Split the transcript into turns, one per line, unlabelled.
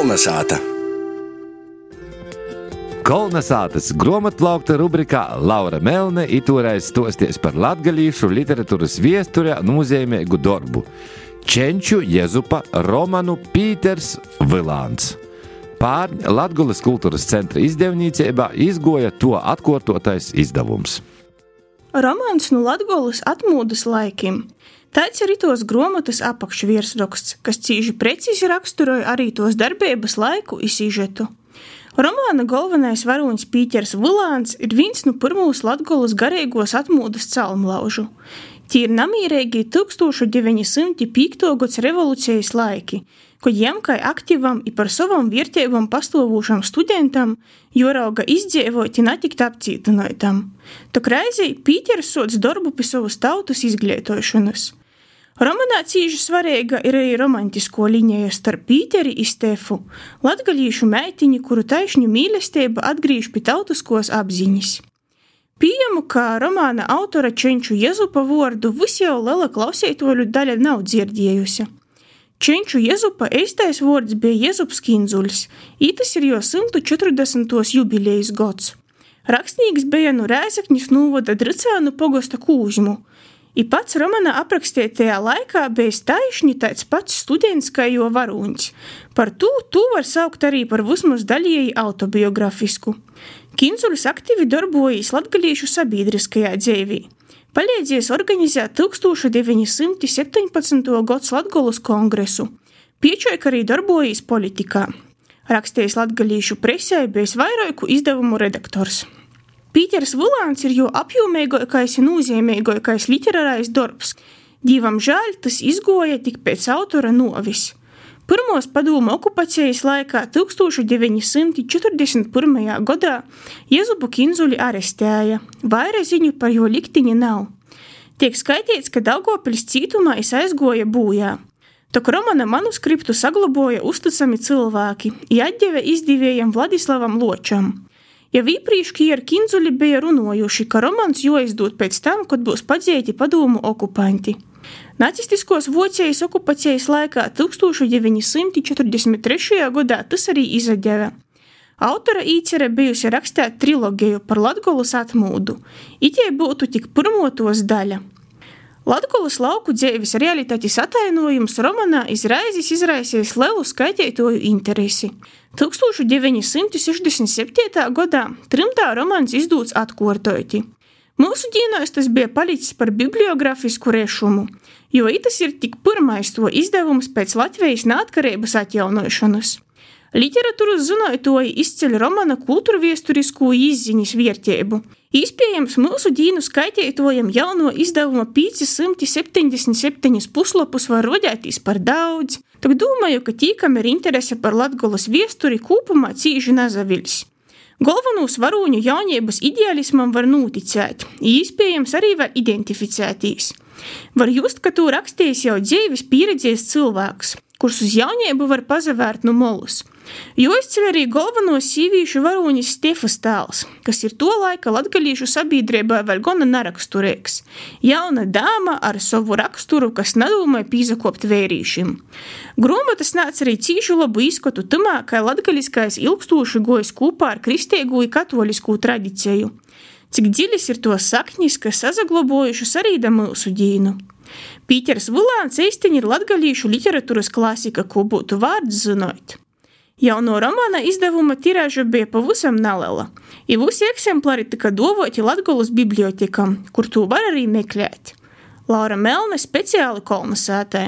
Kolnesāta! Kolnesātas grāmatplaukta rubrikā Laura Melne itūrais stosties par latgalīšu literatūras viesturē nozīmīgu darbu - Čenču Jezupa romanu Pīters Vilāns. Pārņ Latgulas kultūras centra izdevniecībā izgoja to atkārtotais izdevums.
Romāns no Latgulas atmūdas laikiem Tāds ir tos grāmatas apakšvirsraksts, kas cīži precīzi raksturoja arī tos darbības laiku izsīžetu. Romāna galvenais varonis Pīters Vulāns ir viens no pirmos latgolas garīgos atmodas calmlaužu. Tie ir namierīgi 1905. gads revolucijas laiki, kad jiem kā aktīvam un par savam vērtībām pastāvošam studentam jorauga izdzīvot un netikt apcietinātam. Tok reizē Pīters sots darbu pie savas tautas izglītošanas. Romanā cīži svarīga ir arī romantisko līnija starp Pīteri un Stefu, latgalīšu meitiņu, kuru taisņu mīlestība atgriež pie tautiskos apziņas. Pieņemu, ka romāna autora Čenču Jezupa vārdu visi jau liela klausītoļu daļa nav dzirdējusi. Čenču Jezupa eistais vārds bija Jezups Kinzuļs, ītas ir jo 140. jubilejas gads. Rakstnieks bija no Rēzakņas novada Dricānu pogosta Kūžmu, I pats romāna aprakstītajā laikā bija taisni tāds pats students kā jo varūņš. Par to tu var saukt arī par vismaz daļēji autobiografisku. Kinzulis aktīvi darbojas latgalīšu sabiedriskajā dzīvī. Palīdzies organizēt 1917. gads Latgolas kongresu. Piečoja, ka arī darbojas politikā. Rakstījis latgalīšu presē, bijis vairāku izdevumu redaktors. Pīters Vulāns ir jo apjomīgākais un nozīmīgākais literārais darbs. Dievam žēl, tas izgoja tik pēc autora novis. Pirmos padomu okupācijas laikā 1941. gadā Jēzubu Kinzuli arestēja, vairāk ziņu par jo likteni nav. Tiek skaitīts, ka Daugopils cietumā es aizgoja bojā. Tok romana manuskriptu saglaboja uzticami cilvēki, jāģeve izdevējam Vladislavam Ločam. Jau iepriekš ar Kinzuli bija runājuši, ka romāns jāizdod pēc tam, kad būs padzīti padomu okupanti. Nacistiskos Vācijas okupācijas laikā 1943. gadā tas arī izaģēva. Autora īcere bijusi rakstīt trilogiju par Latgolas atmūdu, itie būtu tik pirmotos daļa. Latgolas lauku dzīves realitātes atainojums romanā izraizis izraisījis lielu skaitītāju interesi. 1967. gadā trimdā romāns izdots atkārtoti. Mūsu dienās tas bija palicis par bibliogrāfisku rešumu, jo tas ir tik pirmais to izdevums pēc Latvijas neatkarības atjaunošanas. Literatūras zinātnēji izceļ romāna kultūrviesturisko izziņas vērtību. Iespējams, mūsu dīnu skaitītājiem jauno izdevuma 577 puslapus var rodēties par daudz, tad domāju, ka tie, kam ir interese par Latvijas viesturi, kopumā cīži nezaviļs. Galvenos varoņu jaunības ideālismam var noticēt, iespējams, arī var identificēties. Var just, ka to rakstījis jau dzīves pieredzējis cilvēks, kurus uz jaunību var pazavērt no molus. Jo izceļ arī galveno sīvīšu varonis Stefas tēls, kas ir to laika latgalīšu sabiedrībā vēl gana neraksturīgs. Jauna dāma ar savu raksturu, kas nedomāja pīzakopt vērīšiem. Grāmatas nāca arī cīšu labu izskatu tamā, kā latgaliskais ilgstoši gojas kopā ar kristīgo un katolisku tradīciju. Cik dziļas ir to saknis, kas sazaglobojušas arī mūsu dīnu. Pīters Vulāns īstenībā ir latgalīšu literatūras klasika, ko būtu vārds zinot. Jauno romāna izdevuma tirāža bija pavisam neliela, un visi eksemplāri tika dāvāti Latvijas bibliotekam, kur to var arī meklēt. Laura Melne speciāli kolonizētē.